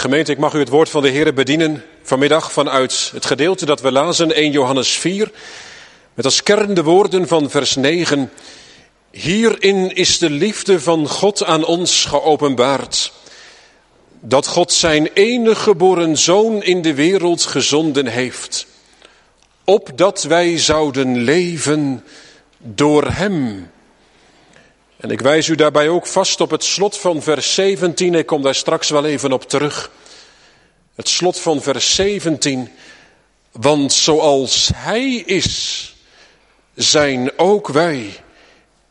Gemeente, ik mag u het woord van de Heer bedienen vanmiddag vanuit het gedeelte dat we lazen, 1 Johannes 4, met als kern de woorden van vers 9. Hierin is de liefde van God aan ons geopenbaard. Dat God zijn enige geboren zoon in de wereld gezonden heeft. Opdat wij zouden leven door hem. En ik wijs u daarbij ook vast op het slot van vers 17. Ik kom daar straks wel even op terug. Het slot van vers 17. Want zoals Hij is, zijn ook wij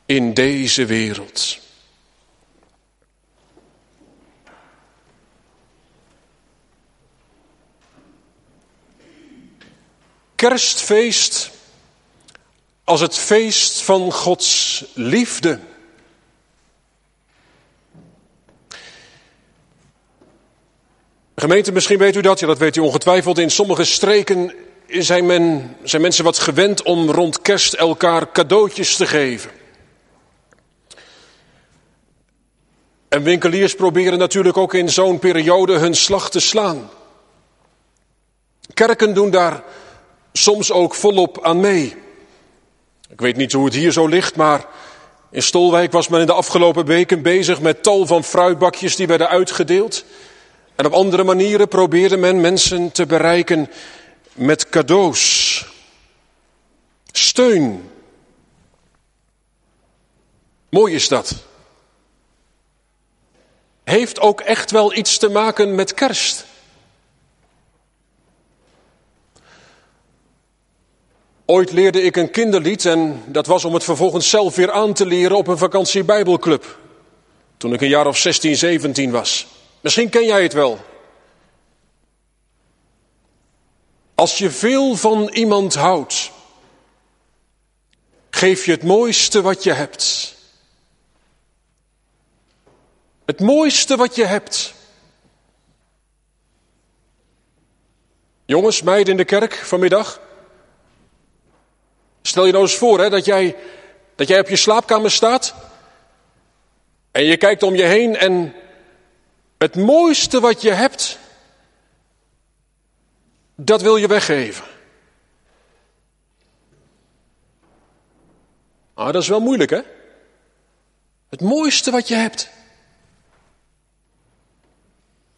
in deze wereld. Kerstfeest als het feest van Gods liefde. Gemeente, misschien weet u dat, ja dat weet u ongetwijfeld. In sommige streken zijn, men, zijn mensen wat gewend om rond kerst elkaar cadeautjes te geven. En winkeliers proberen natuurlijk ook in zo'n periode hun slag te slaan. Kerken doen daar soms ook volop aan mee. Ik weet niet hoe het hier zo ligt, maar in Stolwijk was men in de afgelopen weken bezig met tal van fruitbakjes die werden uitgedeeld. En op andere manieren probeerde men mensen te bereiken met cadeaus. Steun. Mooi is dat. Heeft ook echt wel iets te maken met kerst. Ooit leerde ik een kinderlied en dat was om het vervolgens zelf weer aan te leren op een vakantie Bijbelclub. Toen ik een jaar of 16, 17 was. Misschien ken jij het wel. Als je veel van iemand houdt, geef je het mooiste wat je hebt. Het mooiste wat je hebt. Jongens, meiden in de kerk vanmiddag. Stel je nou eens voor hè, dat, jij, dat jij op je slaapkamer staat. En je kijkt om je heen en het mooiste wat je hebt, dat wil je weggeven. Ah, dat is wel moeilijk, hè? Het mooiste wat je hebt.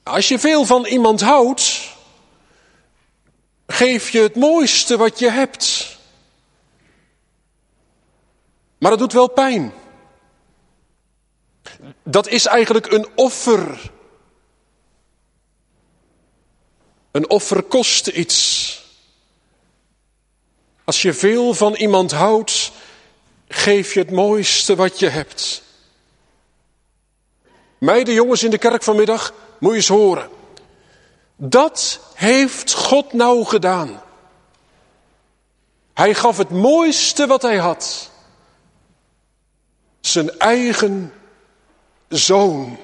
Als je veel van iemand houdt, geef je het mooiste wat je hebt. Maar dat doet wel pijn. Dat is eigenlijk een offer Een offer kost iets. Als je veel van iemand houdt, geef je het mooiste wat je hebt. Meiden, jongens in de kerk vanmiddag, moet je eens horen. Dat heeft God nou gedaan. Hij gaf het mooiste wat hij had. Zijn eigen zoon.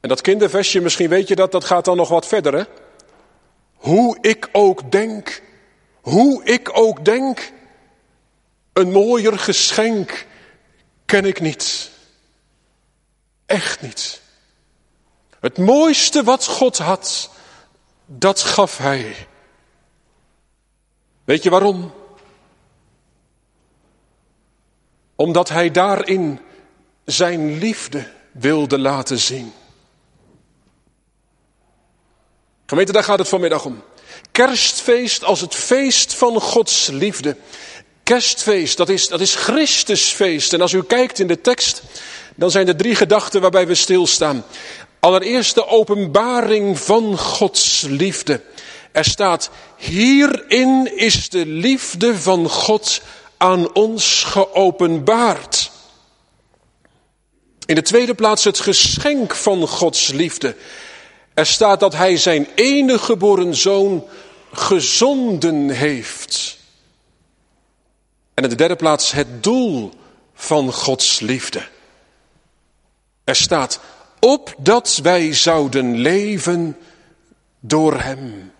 En dat kindervestje, misschien weet je dat, dat gaat dan nog wat verder, hè? Hoe ik ook denk, hoe ik ook denk, een mooier geschenk ken ik niet. Echt niet. Het mooiste wat God had, dat gaf Hij. Weet je waarom? Omdat Hij daarin zijn liefde wilde laten zien. Gemeente, daar gaat het vanmiddag om. Kerstfeest als het feest van Gods liefde. Kerstfeest, dat is, dat is Christusfeest. En als u kijkt in de tekst, dan zijn er drie gedachten waarbij we stilstaan. Allereerst de openbaring van Gods liefde. Er staat, hierin is de liefde van God aan ons geopenbaard. In de tweede plaats het geschenk van Gods liefde. Er staat dat hij zijn enige geboren zoon gezonden heeft. En in de derde plaats het doel van Gods liefde. Er staat opdat wij zouden leven door hem.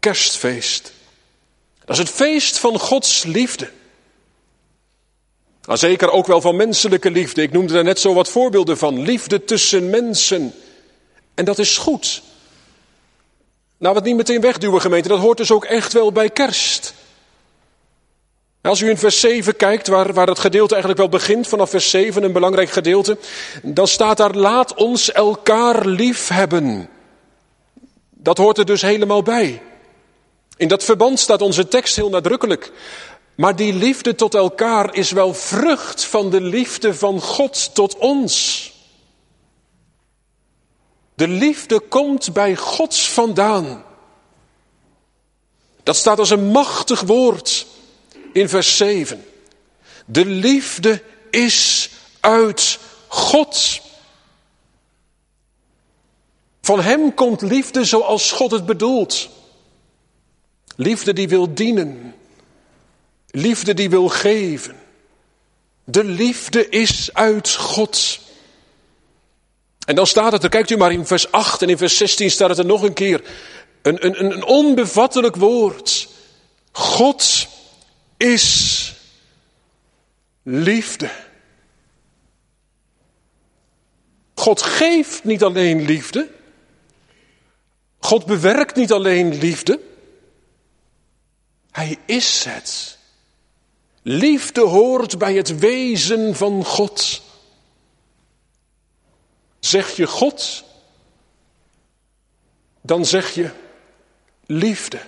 Kerstfeest. Dat is het feest van Gods liefde. Maar zeker ook wel van menselijke liefde. Ik noemde er net zo wat voorbeelden van. Liefde tussen mensen. En dat is goed. Nou, wat niet meteen wegduwen, gemeente, dat hoort dus ook echt wel bij kerst. Als u in vers 7 kijkt, waar, waar het gedeelte eigenlijk wel begint, vanaf vers 7, een belangrijk gedeelte, dan staat daar, laat ons elkaar lief hebben. Dat hoort er dus helemaal bij. In dat verband staat onze tekst heel nadrukkelijk. Maar die liefde tot elkaar is wel vrucht van de liefde van God tot ons. De liefde komt bij Gods vandaan. Dat staat als een machtig woord in vers 7. De liefde is uit God. Van Hem komt liefde zoals God het bedoelt. Liefde die wil dienen. Liefde die wil geven. De liefde is uit God. En dan staat het, dan kijkt u maar in vers 8 en in vers 16 staat het er nog een keer. Een, een, een onbevattelijk woord. God is liefde. God geeft niet alleen liefde. God bewerkt niet alleen liefde. Hij is het. Liefde hoort bij het wezen van God. Zeg je God, dan zeg je liefde.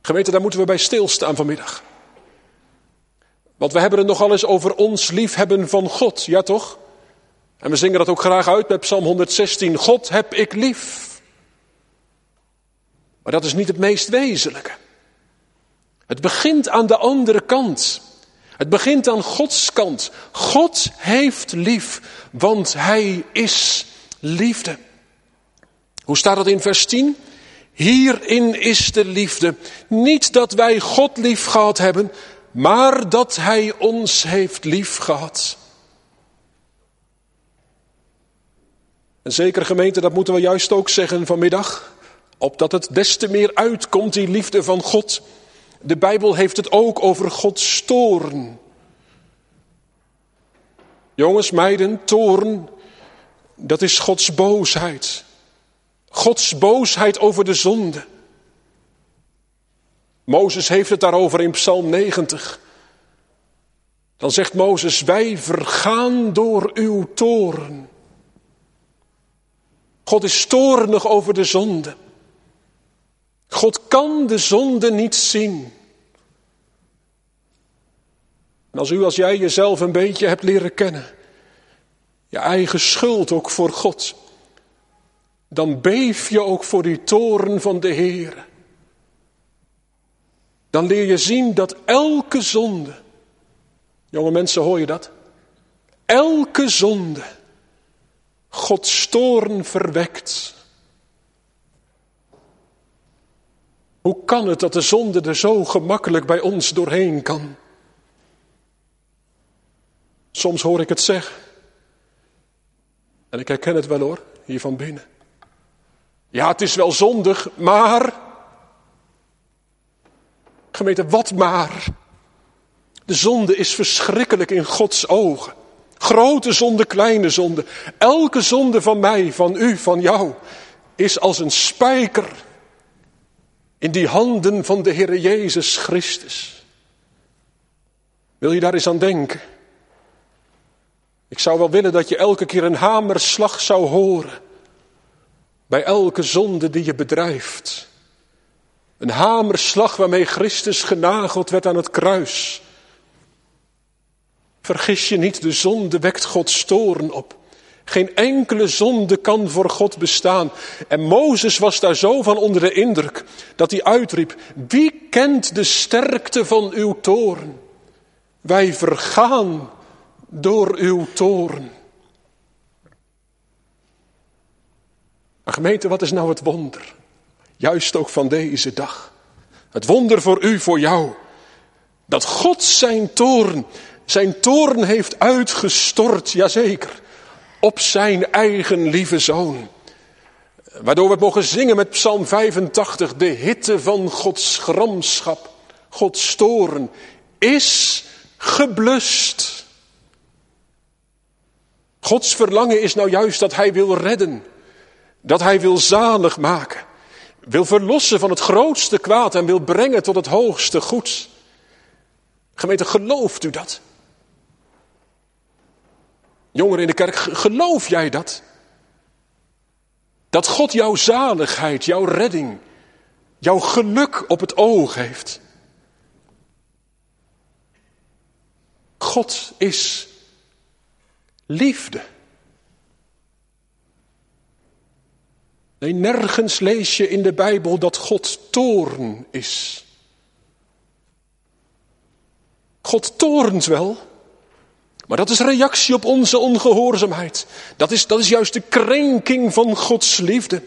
Gemeente, daar moeten we bij stilstaan vanmiddag. Want we hebben het nogal eens over ons liefhebben van God, ja toch? En we zingen dat ook graag uit met Psalm 116. God heb ik lief. Maar dat is niet het meest wezenlijke. Het begint aan de andere kant. Het begint aan Gods kant. God heeft lief, want Hij is liefde. Hoe staat dat in vers 10? Hierin is de liefde. Niet dat wij God lief gehad hebben, maar dat Hij ons heeft lief gehad. En zeker gemeente, dat moeten we juist ook zeggen vanmiddag. Opdat het des te meer uitkomt, die liefde van God. De Bijbel heeft het ook over Gods toorn. Jongens, meiden, toorn, dat is Gods boosheid. Gods boosheid over de zonde. Mozes heeft het daarover in Psalm 90. Dan zegt Mozes, wij vergaan door uw toorn. God is toornig over de zonde. God kan de zonde niet zien. En als u, als jij jezelf een beetje hebt leren kennen, je eigen schuld ook voor God, dan beef je ook voor die toren van de Heer. Dan leer je zien dat elke zonde, jonge mensen hoor je dat? Elke zonde Gods toren verwekt. Hoe kan het dat de zonde er zo gemakkelijk bij ons doorheen kan? Soms hoor ik het zeggen. En ik herken het wel hoor, hier van binnen. Ja, het is wel zondig, maar. Gemeente, wat maar? De zonde is verschrikkelijk in Gods ogen. Grote zonde, kleine zonde. Elke zonde van mij, van u, van jou, is als een spijker in die handen van de Heer Jezus Christus. Wil je daar eens aan denken? Ik zou wel willen dat je elke keer een hamerslag zou horen bij elke zonde die je bedrijft. Een hamerslag waarmee Christus genageld werd aan het kruis. Vergis je niet, de zonde wekt Gods toren op. Geen enkele zonde kan voor God bestaan. En Mozes was daar zo van onder de indruk dat hij uitriep: Wie kent de sterkte van uw toren? Wij vergaan door uw toren. Maar gemeente, wat is nou het wonder? Juist ook van deze dag. Het wonder voor u, voor jou. Dat God zijn toren, zijn toren heeft uitgestort, jazeker op zijn eigen lieve zoon. Waardoor we mogen zingen met Psalm 85, de hitte van Gods gramschap Gods toren is geblust. Gods verlangen is nou juist dat Hij wil redden. Dat Hij wil zalig maken. Wil verlossen van het grootste kwaad en wil brengen tot het hoogste goed. Gemeente, gelooft u dat? Jongeren in de kerk, geloof jij dat? Dat God jouw zaligheid, jouw redding, jouw geluk op het oog heeft. God is liefde. Nee, nergens lees je in de Bijbel dat God toorn is. God toornt wel, maar dat is reactie op onze ongehoorzaamheid. Dat is, dat is juist de krenking van Gods liefde.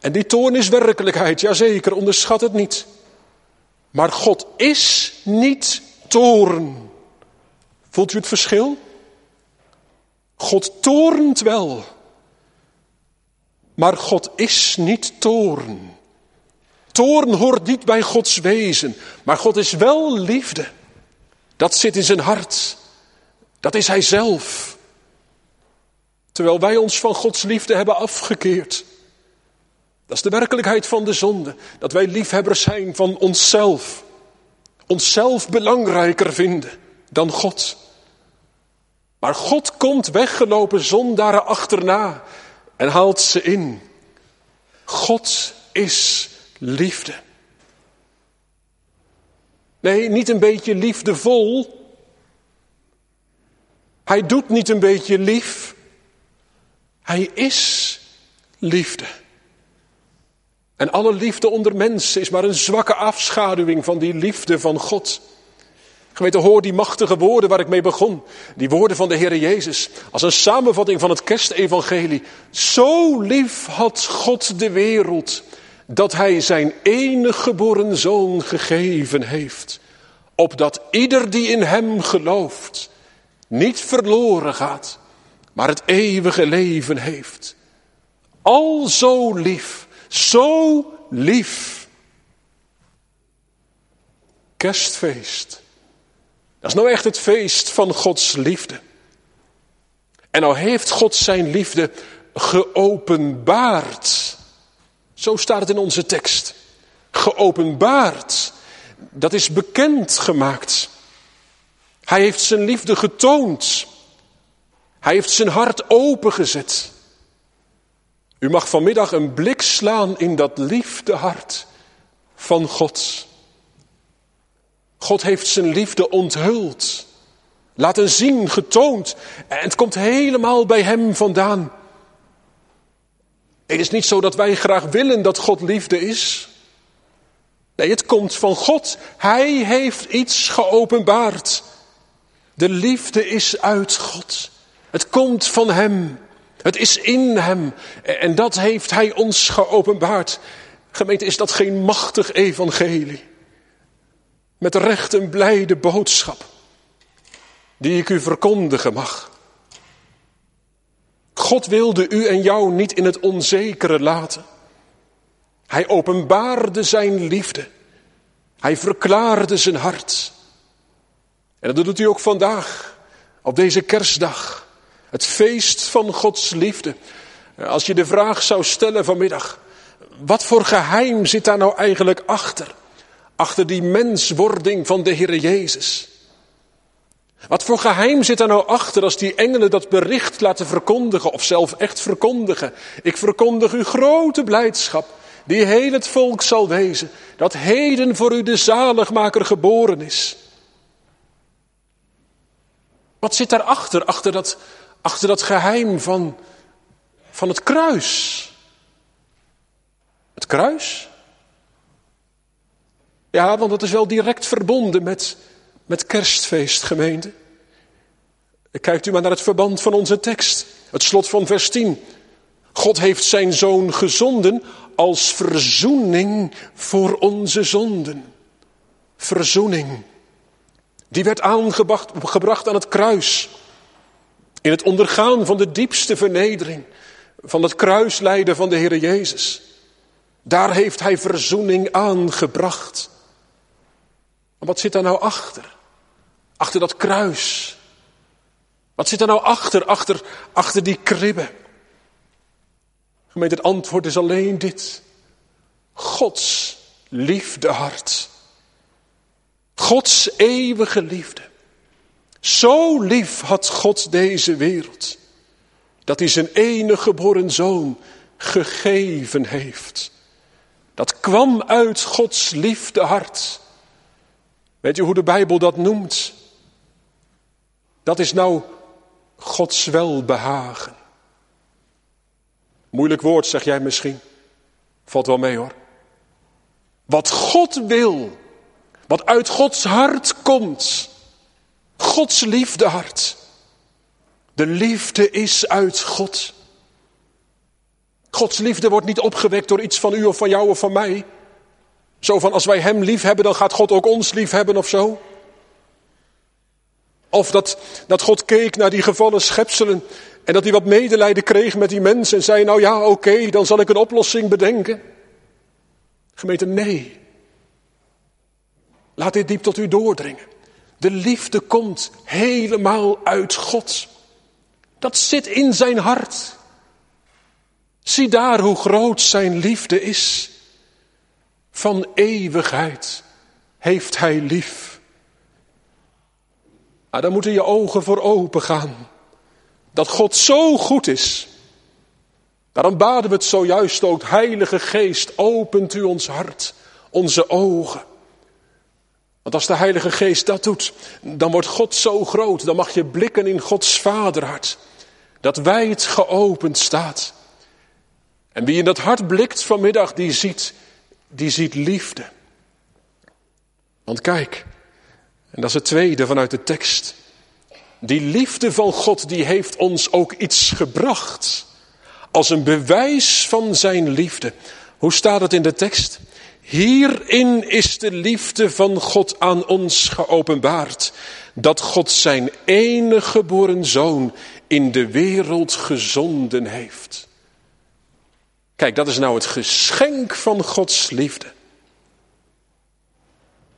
En die toorn is werkelijkheid, jazeker, onderschat het niet. Maar God is niet toorn. Voelt u het verschil? God toornt wel, maar God is niet toorn. Toorn hoort niet bij Gods wezen, maar God is wel liefde. Dat zit in zijn hart. Dat is Hij zelf. Terwijl wij ons van Gods liefde hebben afgekeerd. Dat is de werkelijkheid van de zonde. Dat wij liefhebbers zijn van onszelf. Onszelf belangrijker vinden dan God. Maar God komt weggelopen zondaren achterna en haalt ze in. God is liefde. Nee, niet een beetje liefdevol. Hij doet niet een beetje lief. Hij is liefde. En alle liefde onder mensen is maar een zwakke afschaduwing van die liefde van God. Gemeente, hoor die machtige woorden waar ik mee begon. Die woorden van de Heer Jezus. Als een samenvatting van het kerstevangelie. Zo lief had God de wereld. Dat hij zijn enige geboren zoon gegeven heeft. Opdat ieder die in hem gelooft. Niet verloren gaat. Maar het eeuwige leven heeft. Al zo lief. Zo lief. Kerstfeest dat is nou echt het feest van Gods liefde. En nou heeft God zijn liefde geopenbaard. Zo staat het in onze tekst. Geopenbaard. Dat is bekend gemaakt. Hij heeft zijn liefde getoond. Hij heeft zijn hart opengezet. U mag vanmiddag een blik slaan in dat liefdehart van God. God heeft zijn liefde onthuld. Laten zien, getoond. En het komt helemaal bij hem vandaan. Het is niet zo dat wij graag willen dat God liefde is. Nee, het komt van God. Hij heeft iets geopenbaard. De liefde is uit God. Het komt van Hem. Het is in Hem. En dat heeft Hij ons geopenbaard. Gemeente, is dat geen machtig evangelie? Met recht een blijde boodschap. Die ik u verkondigen mag. God wilde u en jou niet in het onzekere laten. Hij openbaarde zijn liefde. Hij verklaarde zijn hart. En dat doet u ook vandaag, op deze kerstdag. Het feest van Gods liefde. Als je de vraag zou stellen vanmiddag, wat voor geheim zit daar nou eigenlijk achter? achter die menswording van de Heer Jezus. Wat voor geheim zit er nou achter als die engelen dat bericht laten verkondigen of zelf echt verkondigen? Ik verkondig u grote blijdschap, die heel het volk zal wezen, dat heden voor u de zaligmaker geboren is. Wat zit daarachter, achter dat, achter dat geheim van, van het kruis? Het kruis? Ja, want dat is wel direct verbonden met, met kerstfeest, gemeente. Kijkt u maar naar het verband van onze tekst. Het slot van vers 10. God heeft zijn zoon gezonden als verzoening voor onze zonden. Verzoening. Die werd aangebracht aan het kruis. In het ondergaan van de diepste vernedering. Van het kruislijden van de Heer Jezus. Daar heeft hij verzoening aangebracht. Maar wat zit daar nou achter? Achter dat kruis. Wat zit er nou achter, achter, achter die kribben? Gemeente, het antwoord is alleen dit. Gods liefdehart. Gods eeuwige liefde. Zo lief had God deze wereld, dat hij zijn enige geboren zoon gegeven heeft. Dat kwam uit Gods liefdehart. Weet je hoe de Bijbel dat noemt? Dat is nou Gods welbehagen. Moeilijk woord, zeg jij misschien. Valt wel mee hoor. Wat God wil, wat uit Gods hart komt. Gods liefdehart. De liefde is uit God. Gods liefde wordt niet opgewekt door iets van u of van jou of van mij. Zo van als wij Hem lief hebben, dan gaat God ook ons lief hebben of zo. Of dat, dat God keek naar die gevallen schepselen en dat hij wat medelijden kreeg met die mensen en zei, nou ja, oké, dan zal ik een oplossing bedenken. Gemeente, nee. Laat dit diep tot u doordringen. De liefde komt helemaal uit God. Dat zit in zijn hart. Zie daar hoe groot zijn liefde is. Van eeuwigheid heeft hij lief. Maar dan moeten je ogen voor open gaan. Dat God zo goed is. Daarom baden we het zojuist ook. Heilige Geest, opent u ons hart, onze ogen. Want als de Heilige Geest dat doet, dan wordt God zo groot. Dan mag je blikken in Gods vaderhart. Dat wijd geopend staat. En wie in dat hart blikt vanmiddag, die ziet, die ziet liefde. Want kijk, en dat is het tweede vanuit de tekst. Die liefde van God, die heeft ons ook iets gebracht. Als een bewijs van zijn liefde. Hoe staat het in de tekst? Hierin is de liefde van God aan ons geopenbaard. Dat God zijn enige geboren zoon in de wereld gezonden heeft. Kijk, dat is nou het geschenk van Gods liefde.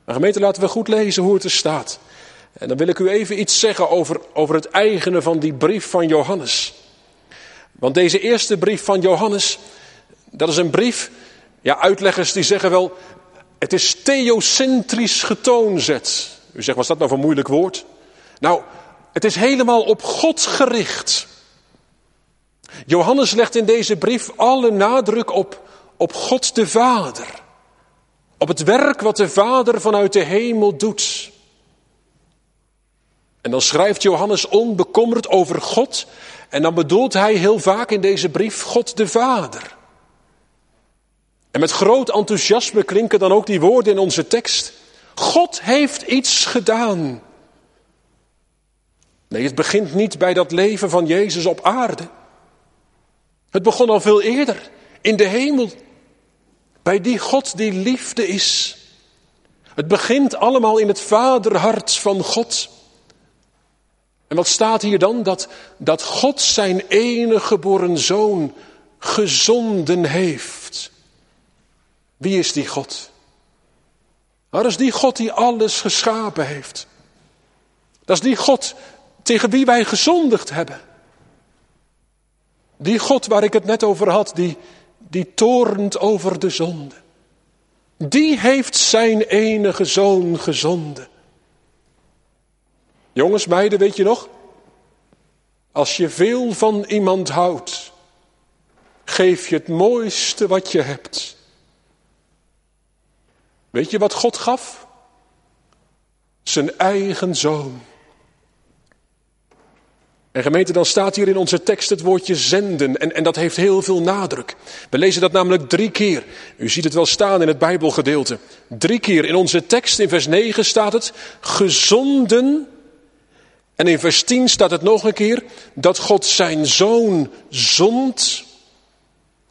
Maar gemeente, laten we goed lezen hoe het er staat. En dan wil ik u even iets zeggen over, over het eigene van die brief van Johannes. Want deze eerste brief van Johannes, dat is een brief, ja, uitleggers die zeggen wel, het is theocentrisch getoonzet. U zegt, was dat nou voor een moeilijk woord? Nou, het is helemaal op God gericht. Johannes legt in deze brief alle nadruk op, op God de Vader. Op het werk wat de Vader vanuit de hemel doet. En dan schrijft Johannes onbekommerd over God. En dan bedoelt hij heel vaak in deze brief God de Vader. En met groot enthousiasme klinken dan ook die woorden in onze tekst. God heeft iets gedaan. Nee, het begint niet bij dat leven van Jezus op aarde. Het begon al veel eerder, in de hemel. Bij die God die liefde is. Het begint allemaal in het vaderhart van God. En wat staat hier dan? Dat, dat God zijn enige geboren zoon gezonden heeft. Wie is die God? Dat is die God die alles geschapen heeft. Dat is die God tegen wie wij gezondigd hebben. Die God waar ik het net over had, die, die torent over de zonde. Die heeft zijn enige zoon gezonden. Jongens, meiden, weet je nog? Als je veel van iemand houdt, geef je het mooiste wat je hebt. Weet je wat God gaf? Zijn eigen zoon. En gemeente, dan staat hier in onze tekst het woordje zenden. En, en dat heeft heel veel nadruk. We lezen dat namelijk drie keer. U ziet het wel staan in het Bijbelgedeelte. Drie keer in onze tekst, in vers 9 staat het, gezonden en in vers 10 staat het nog een keer dat God zijn zoon zond.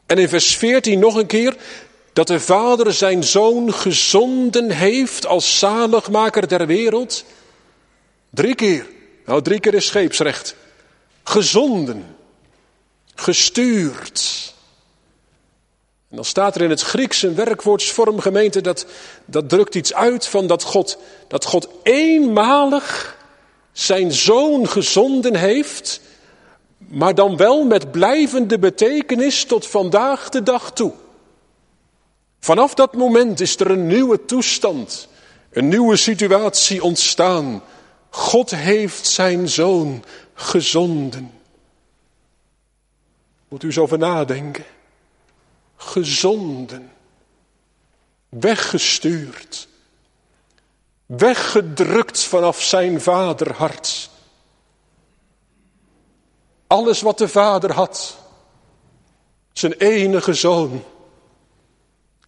En in vers 14 nog een keer dat de Vader zijn zoon gezonden heeft als zaligmaker der wereld. Drie keer. Nou, drie keer is scheepsrecht. Gezonden. Gestuurd. En dan staat er in het Grieks een werkwoordsvorm, gemeente, dat, dat drukt iets uit van dat God, dat God eenmalig zijn zoon gezonden heeft, maar dan wel met blijvende betekenis tot vandaag de dag toe. Vanaf dat moment is er een nieuwe toestand, een nieuwe situatie ontstaan. God heeft zijn zoon gezonden. Moet u eens over nadenken. Gezonden. Weggestuurd. Weggedrukt vanaf zijn vaderhart. Alles wat de vader had. Zijn enige zoon.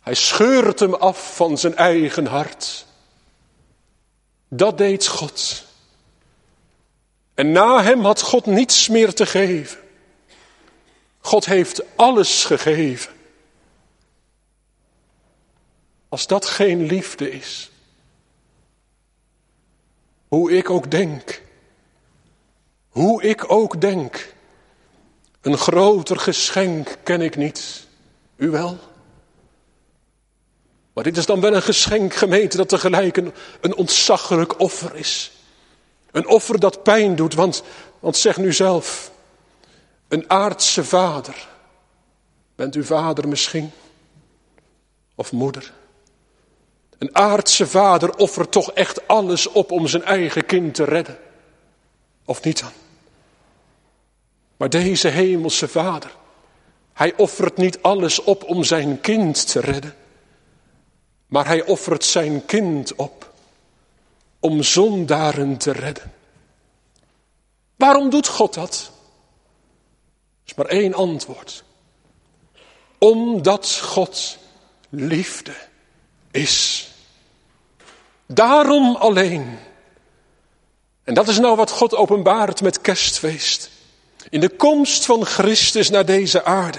Hij scheurt hem af van zijn eigen hart. Dat deed God. En na hem had God niets meer te geven. God heeft alles gegeven. Als dat geen liefde is. Hoe ik ook denk. Hoe ik ook denk. Een groter geschenk ken ik niet. U wel? Maar dit is dan wel een geschenk, gemeente, dat tegelijk een, een ontzaglijk offer is. Een offer dat pijn doet, want, want zeg nu zelf, een aardse vader. Bent u vader misschien? Of moeder? Een aardse vader offert toch echt alles op om zijn eigen kind te redden. Of niet dan? Maar deze hemelse vader, hij offert niet alles op om zijn kind te redden. Maar hij offert zijn kind op om zondaren te redden. Waarom doet God dat? Er is maar één antwoord. Omdat God liefde is. Daarom alleen. En dat is nou wat God openbaart met kerstfeest. In de komst van Christus naar deze aarde.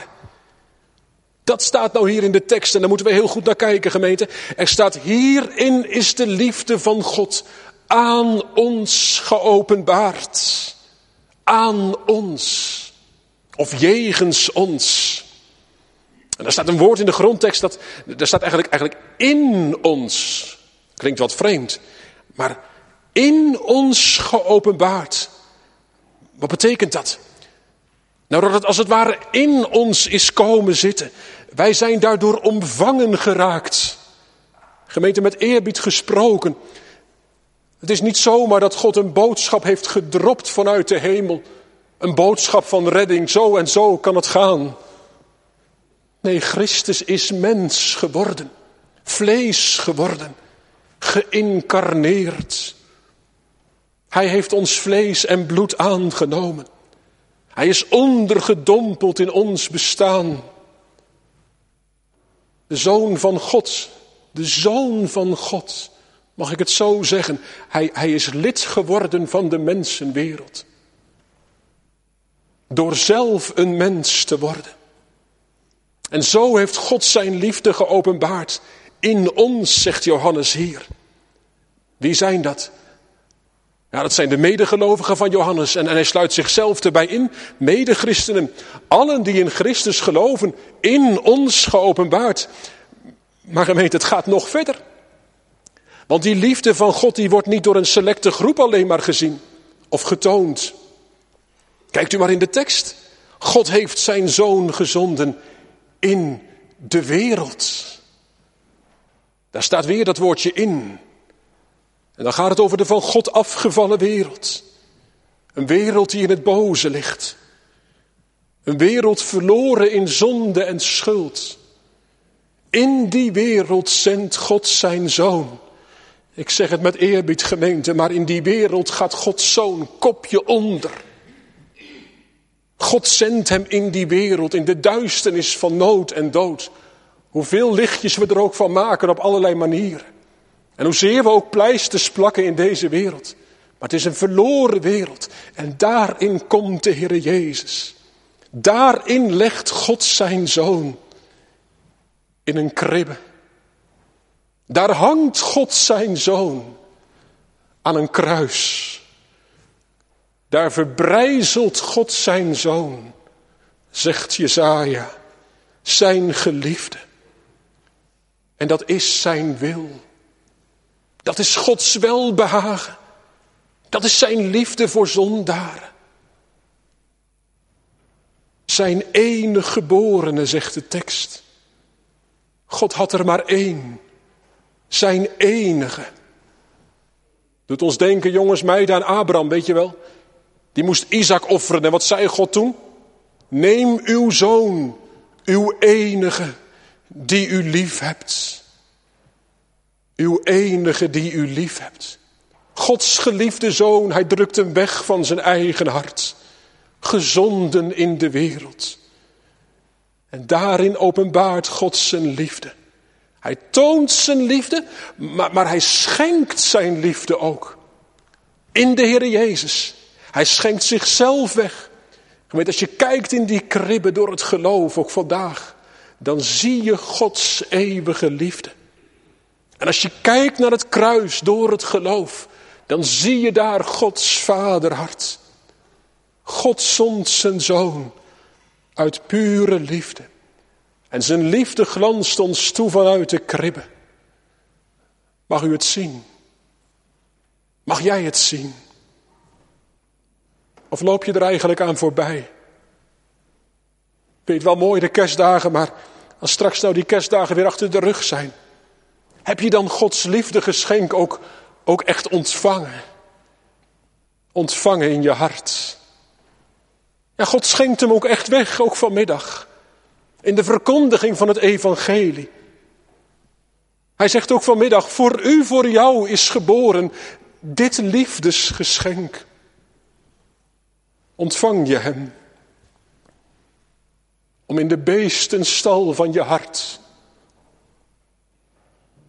Dat staat nou hier in de tekst en daar moeten we heel goed naar kijken gemeente. Er staat hierin is de liefde van God aan ons geopenbaard. Aan ons. Of jegens ons. En daar staat een woord in de grondtekst dat, daar staat eigenlijk, eigenlijk in ons. Klinkt wat vreemd. Maar in ons geopenbaard. Wat betekent dat? Nou, dat het als het ware in ons is komen zitten. Wij zijn daardoor omvangen geraakt. Gemeente met eerbied gesproken. Het is niet zomaar dat God een boodschap heeft gedropt vanuit de hemel. Een boodschap van redding, zo en zo kan het gaan. Nee, Christus is mens geworden, vlees geworden, geïncarneerd. Hij heeft ons vlees en bloed aangenomen. Hij is ondergedompeld in ons bestaan. De zoon van God, de zoon van God, mag ik het zo zeggen, hij, hij is lid geworden van de mensenwereld. Door zelf een mens te worden. En zo heeft God zijn liefde geopenbaard in ons, zegt Johannes hier. Wie zijn dat? Ja, dat zijn de medegelovigen van Johannes. En, en hij sluit zichzelf erbij in. Medechristenen. Allen die in Christus geloven. In ons geopenbaard. Maar gemeente, het gaat nog verder. Want die liefde van God die wordt niet door een selecte groep alleen maar gezien. Of getoond. Kijkt u maar in de tekst. God heeft zijn zoon gezonden in de wereld. Daar staat weer dat woordje in. En dan gaat het over de van God afgevallen wereld. Een wereld die in het boze ligt. Een wereld verloren in zonde en schuld. In die wereld zendt God zijn zoon. Ik zeg het met eerbied gemeente, maar in die wereld gaat Gods zoon kopje onder. God zendt hem in die wereld, in de duisternis van nood en dood. Hoeveel lichtjes we er ook van maken op allerlei manieren. En hoezeer we ook pleisters plakken in deze wereld. Maar het is een verloren wereld. En daarin komt de Heer Jezus. Daarin legt God zijn zoon in een kribbe. Daar hangt God zijn zoon aan een kruis. Daar verbrijzelt God zijn zoon, zegt Jezaja. zijn geliefde. En dat is zijn wil. Dat is Gods welbehagen. Dat is zijn liefde voor zondaren. Zijn enige geborene, zegt de tekst. God had er maar één. Zijn enige. Doet ons denken, jongens, meiden, aan Abraham, weet je wel. Die moest Isaac offeren. En wat zei God toen? Neem uw zoon, uw enige, die u lief hebt. Uw enige die u lief hebt. Gods geliefde zoon, hij drukt hem weg van zijn eigen hart. Gezonden in de wereld. En daarin openbaart God zijn liefde. Hij toont zijn liefde, maar, maar hij schenkt zijn liefde ook. In de Heer Jezus. Hij schenkt zichzelf weg. Als je kijkt in die kribben door het geloof, ook vandaag, dan zie je Gods eeuwige liefde. En als je kijkt naar het kruis door het geloof, dan zie je daar Gods vaderhart. God zond zijn zoon uit pure liefde. En zijn liefde glanst ons toe vanuit de kribben. Mag u het zien? Mag jij het zien? Of loop je er eigenlijk aan voorbij? Weet wel mooi de kerstdagen, maar als straks nou die kerstdagen weer achter de rug zijn, heb je dan Gods liefdegeschenk ook, ook echt ontvangen? Ontvangen in je hart. Ja, God schenkt hem ook echt weg, ook vanmiddag. In de verkondiging van het evangelie. Hij zegt ook vanmiddag, voor u, voor jou is geboren dit liefdesgeschenk. Ontvang je hem. Om in de beestenstal van je hart,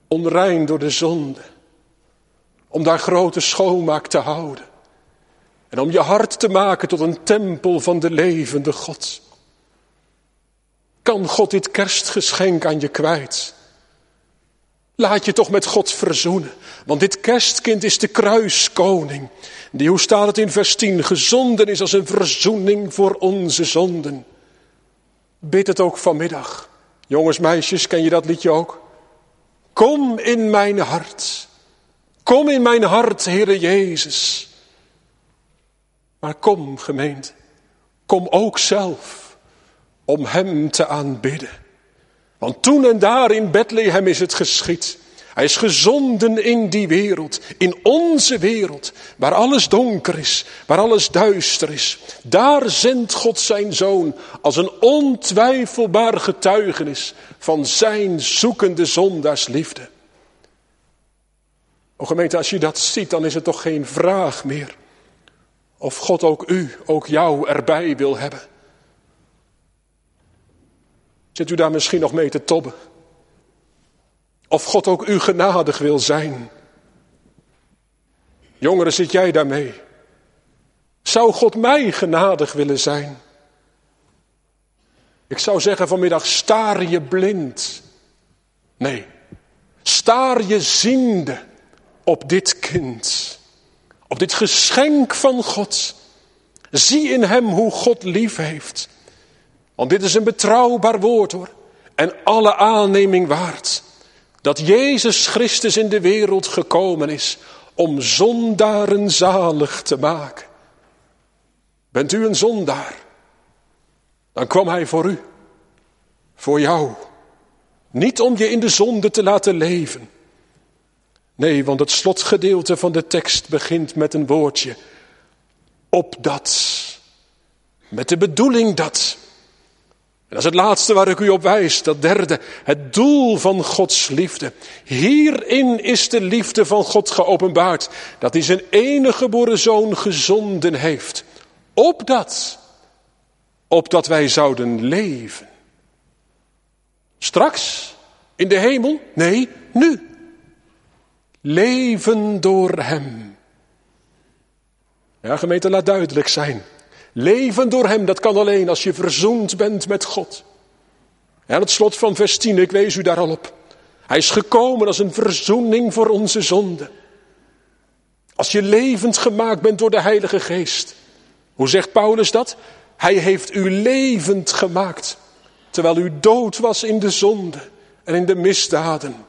onrein door de zonde, om daar grote schoonmaak te houden. En om je hart te maken tot een tempel van de levende God. Kan God dit kerstgeschenk aan je kwijt? Laat je toch met God verzoenen. Want dit kerstkind is de kruiskoning. Die, hoe staat het in vers 10, gezonden is als een verzoening voor onze zonden. Bid het ook vanmiddag. Jongens, meisjes, ken je dat liedje ook? Kom in mijn hart. Kom in mijn hart, Heere Jezus. Maar kom, gemeente. Kom ook zelf om Hem te aanbidden. Want toen en daar in Bethlehem is het geschied. Hij is gezonden in die wereld, in onze wereld, waar alles donker is, waar alles duister is. Daar zendt God zijn zoon als een ontwijfelbaar getuigenis van zijn zoekende zondaarsliefde. O gemeente, als je dat ziet, dan is het toch geen vraag meer of God ook u, ook jou erbij wil hebben. Zit u daar misschien nog mee te tobben? Of God ook u genadig wil zijn? Jongeren, zit jij daarmee? Zou God mij genadig willen zijn? Ik zou zeggen vanmiddag, staar je blind. Nee, staar je ziende op dit kind. Op dit geschenk van God. Zie in hem hoe God lief heeft. Want dit is een betrouwbaar woord hoor. En alle aanneming waard. Dat Jezus Christus in de wereld gekomen is om zondaren zalig te maken. Bent u een zondaar? Dan kwam hij voor u. Voor jou. Niet om je in de zonde te laten leven. Nee, want het slotgedeelte van de tekst begint met een woordje. Opdat. Met de bedoeling dat. En dat is het laatste waar ik u op wijs, dat derde, het doel van Gods liefde. Hierin is de liefde van God geopenbaard, dat hij zijn enige geboren zoon gezonden heeft. Opdat, opdat wij zouden leven. Straks, in de hemel? Nee, nu. Leven door hem. Ja, gemeente, laat duidelijk zijn. Leven door hem, dat kan alleen als je verzoend bent met God. En het slot van vers 10, ik wees u daar al op. Hij is gekomen als een verzoening voor onze zonde. Als je levend gemaakt bent door de Heilige Geest. Hoe zegt Paulus dat? Hij heeft u levend gemaakt. terwijl u dood was in de zonde en in de misdaden.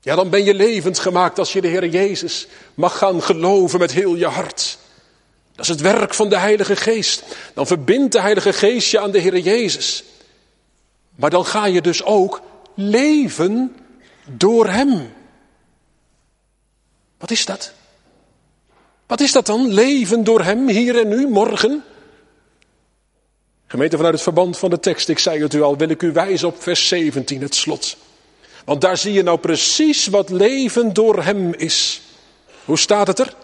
Ja, dan ben je levend gemaakt als je de Heer Jezus mag gaan geloven met heel je hart. Dat is het werk van de Heilige Geest. Dan verbindt de Heilige Geest je aan de Heer Jezus. Maar dan ga je dus ook leven door Hem. Wat is dat? Wat is dat dan? Leven door Hem, hier en nu, morgen? Gemeente vanuit het verband van de tekst, ik zei het u al, wil ik u wijzen op vers 17, het slot. Want daar zie je nou precies wat leven door Hem is. Hoe staat het er?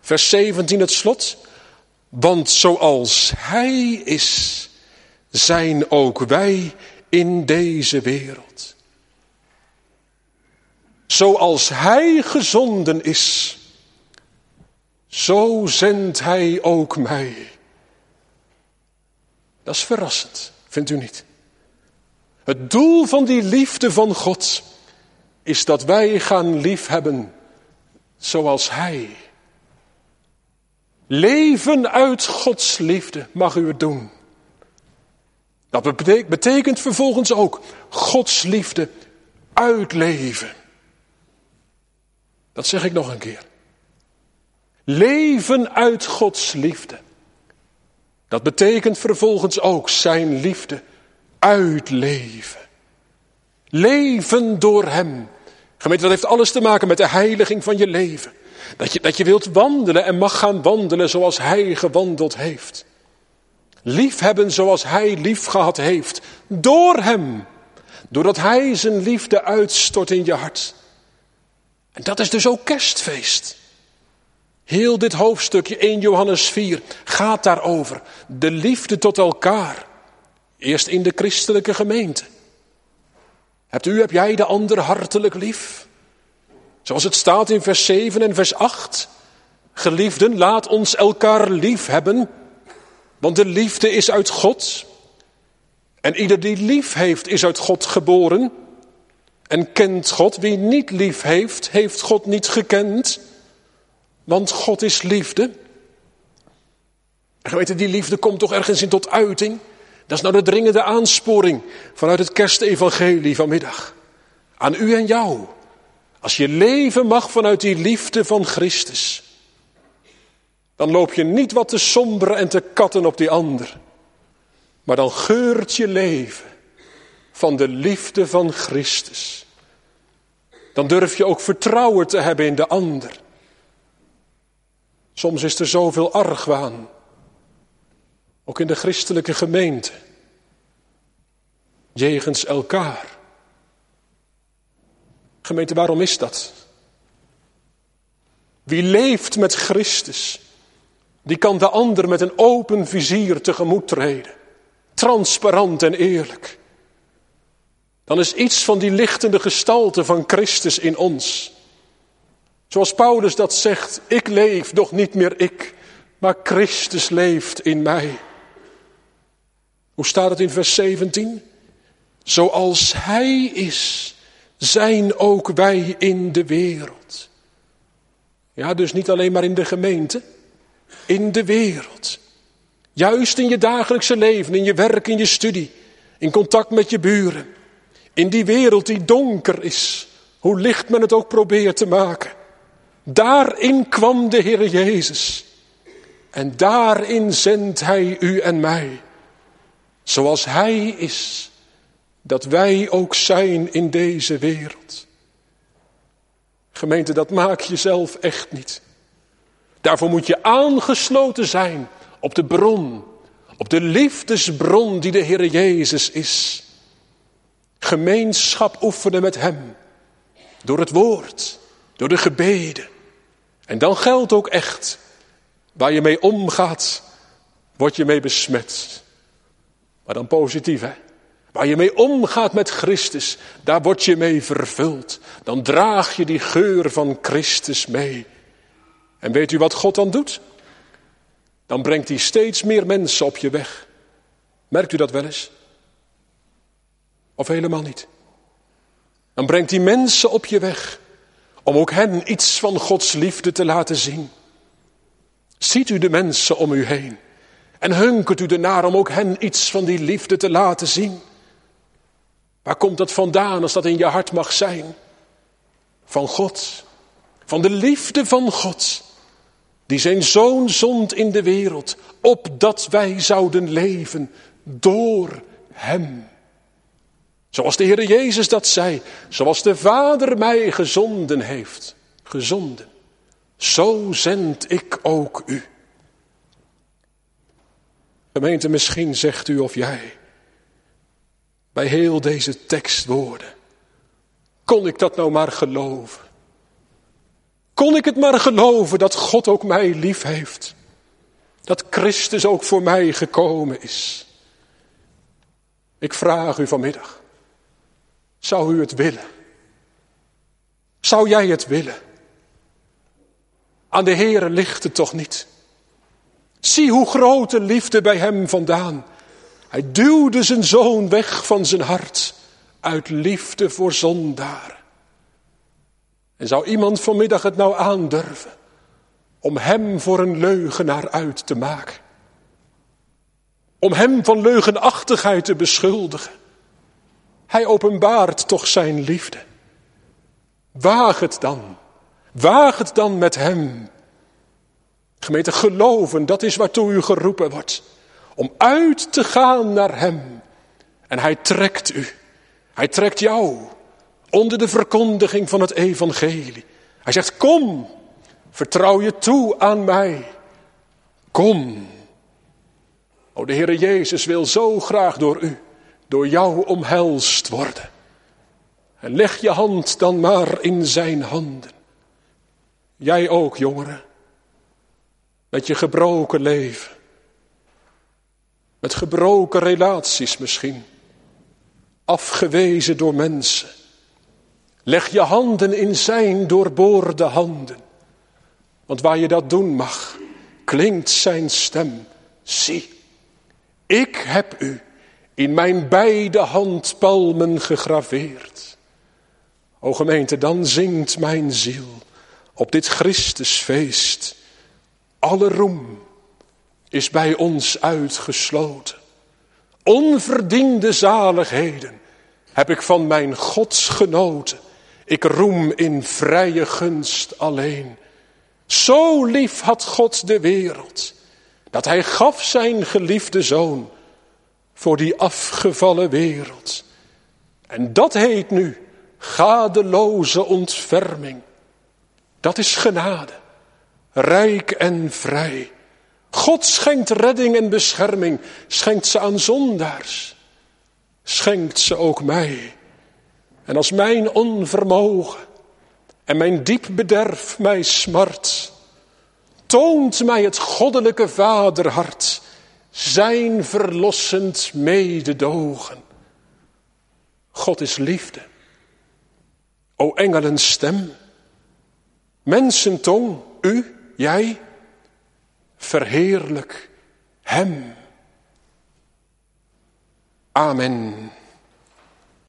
Vers 17, het slot. Want zoals Hij is, zijn ook wij in deze wereld. Zoals Hij gezonden is, zo zendt Hij ook mij. Dat is verrassend, vindt u niet? Het doel van die liefde van God is dat wij gaan liefhebben zoals Hij. Leven uit Gods liefde mag u het doen. Dat betekent vervolgens ook Gods liefde uitleven. Dat zeg ik nog een keer. Leven uit Gods liefde. Dat betekent vervolgens ook zijn liefde uitleven. Leven door Hem. Gemeente, dat heeft alles te maken met de heiliging van je leven. Dat je, dat je wilt wandelen en mag gaan wandelen zoals Hij gewandeld heeft. Liefhebben zoals Hij lief gehad heeft. Door Hem. Doordat Hij zijn liefde uitstort in je hart. En dat is dus ook kerstfeest. Heel dit hoofdstukje 1 Johannes 4 gaat daarover. De liefde tot elkaar. Eerst in de christelijke gemeente. Hebt u, heb jij de ander hartelijk lief? Zoals het staat in vers 7 en vers 8. Geliefden, laat ons elkaar lief hebben, want de liefde is uit God. En ieder die lief heeft, is uit God geboren en kent God. Wie niet lief heeft, heeft God niet gekend, want God is liefde. En die liefde komt toch ergens in tot uiting? Dat is nou de dringende aansporing vanuit het kerstevangelie vanmiddag. Aan u en jou. Als je leven mag vanuit die liefde van Christus. Dan loop je niet wat te somberen en te katten op die ander. Maar dan geurt je leven van de liefde van Christus. Dan durf je ook vertrouwen te hebben in de ander. Soms is er zoveel argwaan. Ook in de christelijke gemeente. Jegens elkaar. Gemeente, waarom is dat? Wie leeft met Christus, die kan de ander met een open vizier tegemoet treden. Transparant en eerlijk. Dan is iets van die lichtende gestalte van Christus in ons. Zoals Paulus dat zegt, ik leef, doch niet meer ik, maar Christus leeft in mij. Hoe staat het in vers 17? Zoals Hij is, zijn ook wij in de wereld. Ja, dus niet alleen maar in de gemeente, in de wereld. Juist in je dagelijkse leven, in je werk, in je studie, in contact met je buren. In die wereld die donker is, hoe licht men het ook probeert te maken. Daarin kwam de Heer Jezus. En daarin zendt Hij u en mij. Zoals Hij is, dat wij ook zijn in deze wereld. Gemeente, dat maak je zelf echt niet. Daarvoor moet je aangesloten zijn op de bron, op de liefdesbron die de Heer Jezus is. Gemeenschap oefenen met Hem, door het woord, door de gebeden. En dan geldt ook echt, waar je mee omgaat, word je mee besmet. Maar dan positief, hè? Waar je mee omgaat met Christus, daar word je mee vervuld. Dan draag je die geur van Christus mee. En weet u wat God dan doet? Dan brengt hij steeds meer mensen op je weg. Merkt u dat wel eens? Of helemaal niet? Dan brengt hij mensen op je weg om ook hen iets van Gods liefde te laten zien. Ziet u de mensen om u heen? En hunkert u ernaar om ook hen iets van die liefde te laten zien? Waar komt dat vandaan als dat in je hart mag zijn? Van God. Van de liefde van God. Die zijn zoon zond in de wereld. Opdat wij zouden leven door hem. Zoals de Heer Jezus dat zei. Zoals de Vader mij gezonden heeft. Gezonden. Zo zend ik ook u. Gemeente, misschien zegt u of jij bij heel deze tekstwoorden. Kon ik dat nou maar geloven? Kon ik het maar geloven dat God ook mij lief heeft? Dat Christus ook voor mij gekomen is? Ik vraag u vanmiddag. Zou u het willen? Zou jij het willen? Aan de Heere ligt het toch niet? Zie hoe grote liefde bij hem vandaan. Hij duwde zijn zoon weg van zijn hart uit liefde voor zondaar. En zou iemand vanmiddag het nou aandurven om hem voor een leugenaar uit te maken? Om hem van leugenachtigheid te beschuldigen? Hij openbaart toch zijn liefde. Waag het dan. Waag het dan met hem. Gemeente, geloven, dat is waartoe u geroepen wordt. Om uit te gaan naar hem. En hij trekt u. Hij trekt jou onder de verkondiging van het evangelie. Hij zegt, kom, vertrouw je toe aan mij. Kom. O, de Heere Jezus wil zo graag door u, door jou omhelst worden. En leg je hand dan maar in zijn handen. Jij ook, jongeren. Met je gebroken leven. Met gebroken relaties misschien. Afgewezen door mensen. Leg je handen in zijn doorboorde handen. Want waar je dat doen mag, klinkt zijn stem. Zie, ik heb u in mijn beide handpalmen gegraveerd. O gemeente, dan zingt mijn ziel op dit Christusfeest. Alle roem is bij ons uitgesloten. Onverdiende zaligheden heb ik van mijn Gods genoten. Ik roem in vrije gunst alleen. Zo lief had God de wereld, dat hij gaf zijn geliefde zoon voor die afgevallen wereld. En dat heet nu gadeloze ontferming. Dat is genade, rijk en vrij. God schenkt redding en bescherming, schenkt ze aan zondaars, schenkt ze ook mij. En als mijn onvermogen en mijn diep bederf mij smart, toont mij het goddelijke vaderhart zijn verlossend mededogen. God is liefde. O engelen stem, mensentong, u, jij, verheerlijk hem. Amen.